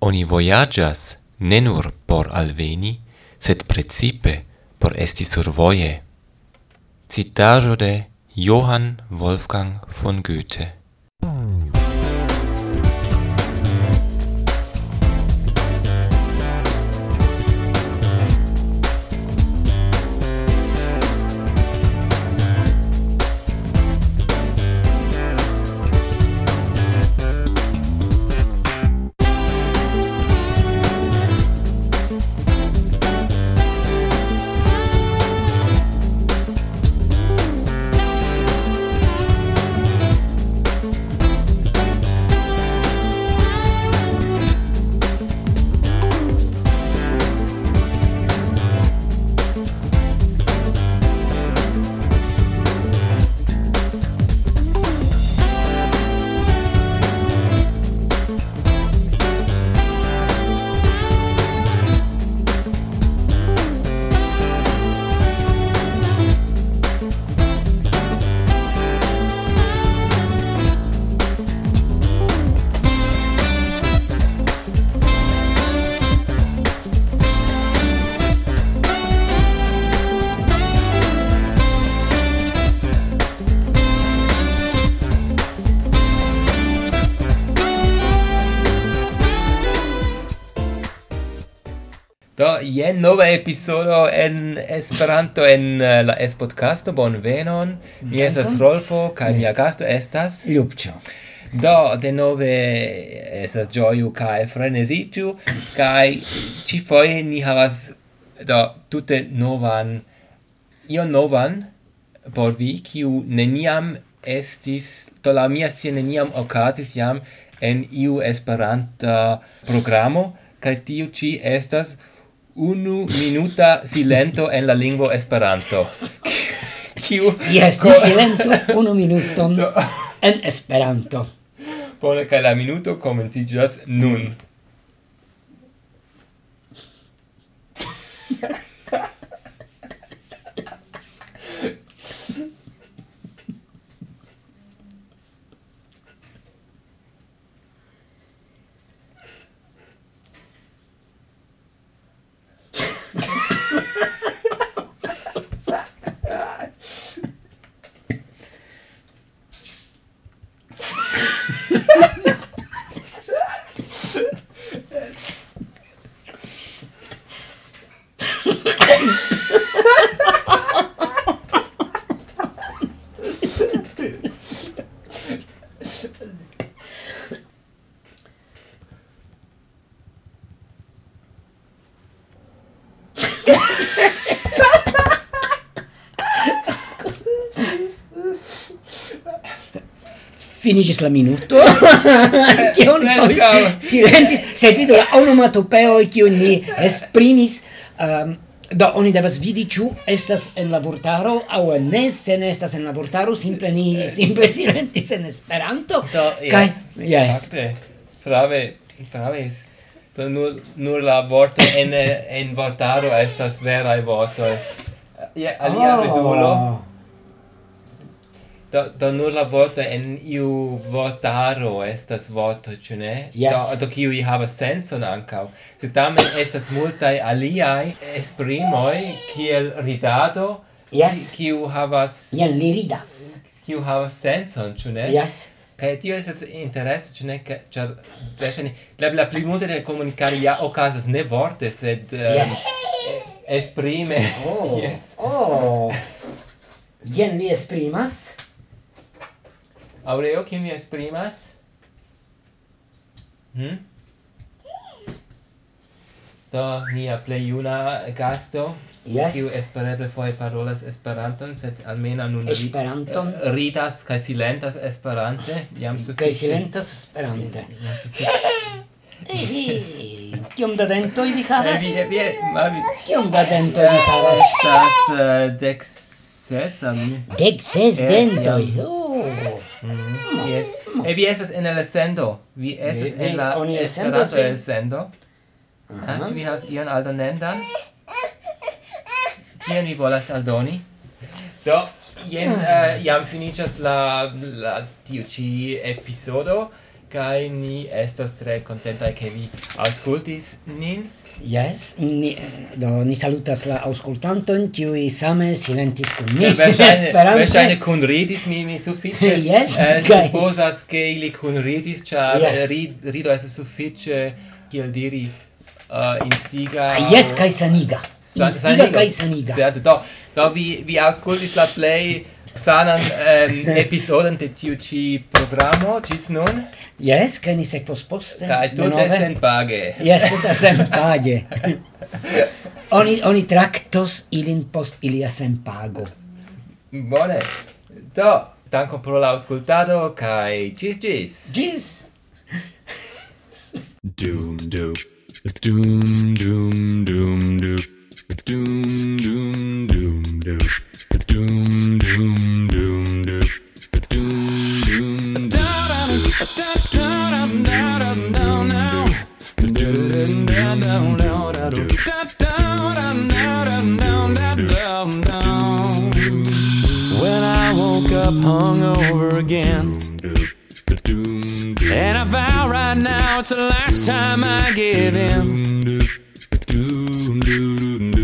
Oni voyagas ne nur por alveni, sed precipe por esti survoje. Citajo de Johann Wolfgang von Goethe Do, jen nova episodo en Esperanto en eh, la Espodcasto, bonvenon. Mi estas Rolfo, kaj mia gasto estas... Lupcio. Do, de nove estas gioiu kaj freneziĝu, kaj ĉifoje ni havas do tute novan, io novan por vi, kiu neniam estis, do la mia sia neniam okazis jam en iu Esperanta programo, kaj tiu ci estas unu minuta silento en la lingvo Esperanto. Kiu Yes, ni silento unu minuton en Esperanto. Bone, kaj la minuto komenciĝas nun. Finisce la minuto. che un silenti sentito la onomatopeo che ni esprimis um, do oni devas vidi ĉu estas en la vortaro aŭ ne se ne estas en la vortaro simple ni eh. simple silentis en Esperanto. Do, yes. kaj jes prave prave do nur nur la vorto en en vortaro estas verai vorto ja eh, alia ah. oh. vedulo do do nur la vorto en iu vortaro estas vorto ĉu ne? Yes. do do kiu i havas senson ankaŭ. Se tamen estas multaj aliaj esprimoj kiel ridado? Yes. kiu havas jen li ridas. kiu havas senson ĉu ne? Yes. Kaj tio estas interese, ĉu ne? Ĉar verŝajne la, la plimulto de komunikado ja okazas ne vorte, sed um, yes. Eh, esprime. Oh. yes. Oh. Jen li esprimas. Aureo, kion vi esprimas? Hm? do nia plej juna gasto Yes. Kiu espereble foje parolas Esperanton, sed almena nun Esperanton eh, ridas kaj silentas Esperante, jam sufiĉe. Kaj silentas Esperante. Kiom da dentoj vi havas? Vi, vi, vi, Kiom da dentoj vi eh, havas? Estas eh, dek ses, ami. Dek ses dentoj. Oh. Mm-hmm. Yes. E vi estas en el sendo. Vi estas en la Esperanto-elsendo. Uh -huh. Ĉu vi havas ion aldonendan? Kion vi volas aldoni? Do, jen uh, jam finiĝas la, la tiu ĉi episodo kaj ni estas tre kontentaj ke vi aŭskultis nin. Yes, ni, do ni salutas la auscultanton, kiui same silentis kun ni, esperante. Kun ridis, mi, mi suffice. yes, eh, okay. Supposas, che ili kun ridis, car yes. Eh, rid, rido estes suffice, kiel diri, uh, instiga ah, yes kai saniga San, instiga saniga. kai saniga certe do do vi vi ascolti la play sanan um, episodon de tiu ci programo cis nun yes kaj ni sekvos poste kaj sen page yes tutte sen page. oni oni tractos ilin post ilia senpago bone do Danko pro la auscultado, kai cis cis! Cis! doom doom Doom, doom, doom, doom. Doom, doom, doom, doom. Doom, doom, doom, doom. Doom, doom, doom. When I woke up hungover again. And I vow right now it's the last time I give in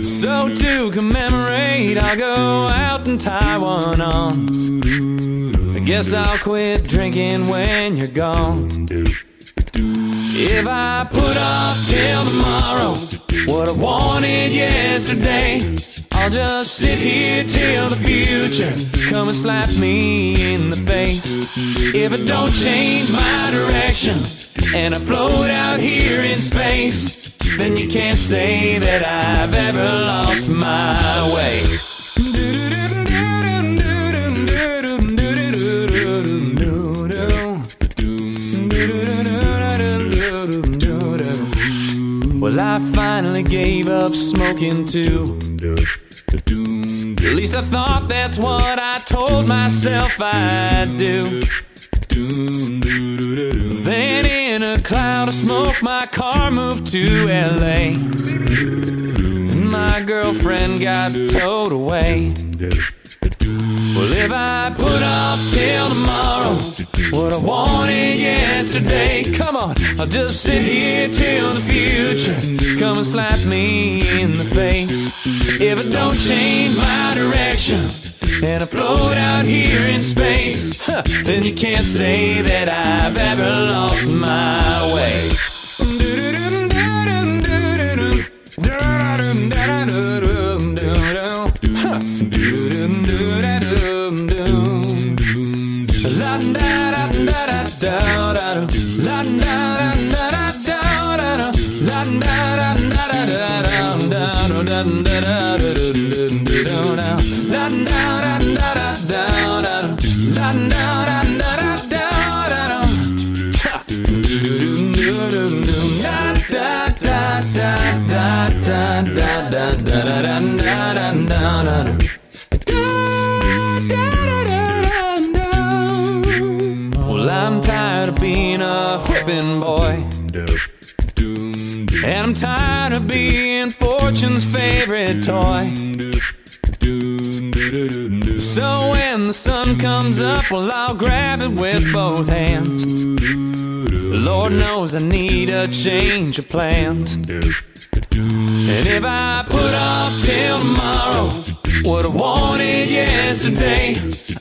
So to commemorate, I'll go out and tie one on. I guess I'll quit drinking when you're gone. If I put off till tomorrow what I wanted yesterday, I'll just sit here till the future come and slap me in the face. If I don't change my direction and I float out here in space, then you can't say that I've ever lost my way. Well, I finally gave up smoking too. At least I thought that's what I told myself I'd do. Then in a cloud of smoke, my car moved to LA. And my girlfriend got towed away. Well, if I put off till tomorrow what I wanted yesterday, come on, I'll just sit here till the future come and slap me in the face. If I don't change my direction and I float out here in space, huh, then you can't say that I've ever lost my way that I doubt. I boy. And I'm tired of being Fortune's favorite toy. So when the sun comes up, well, I'll grab it with both hands. Lord knows I need a change of plans. And if I put off till tomorrow what I wanted yesterday,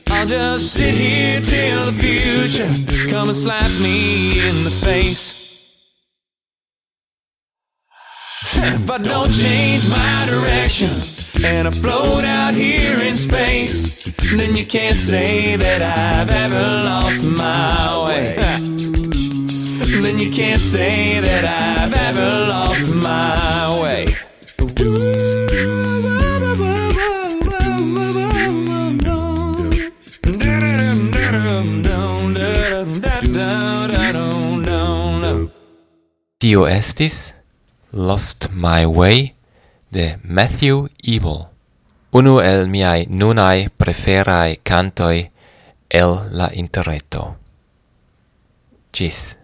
I'll just sit here till the future come and slap me in the face. If I don't change my direction and I float out here in space, then you can't say that I've ever lost my way. Then you can't say that I've ever lost my way. Tio estis Lost My Way de Matthew Evil. unu el miai nunai preferai cantoi el la interreto. Cis.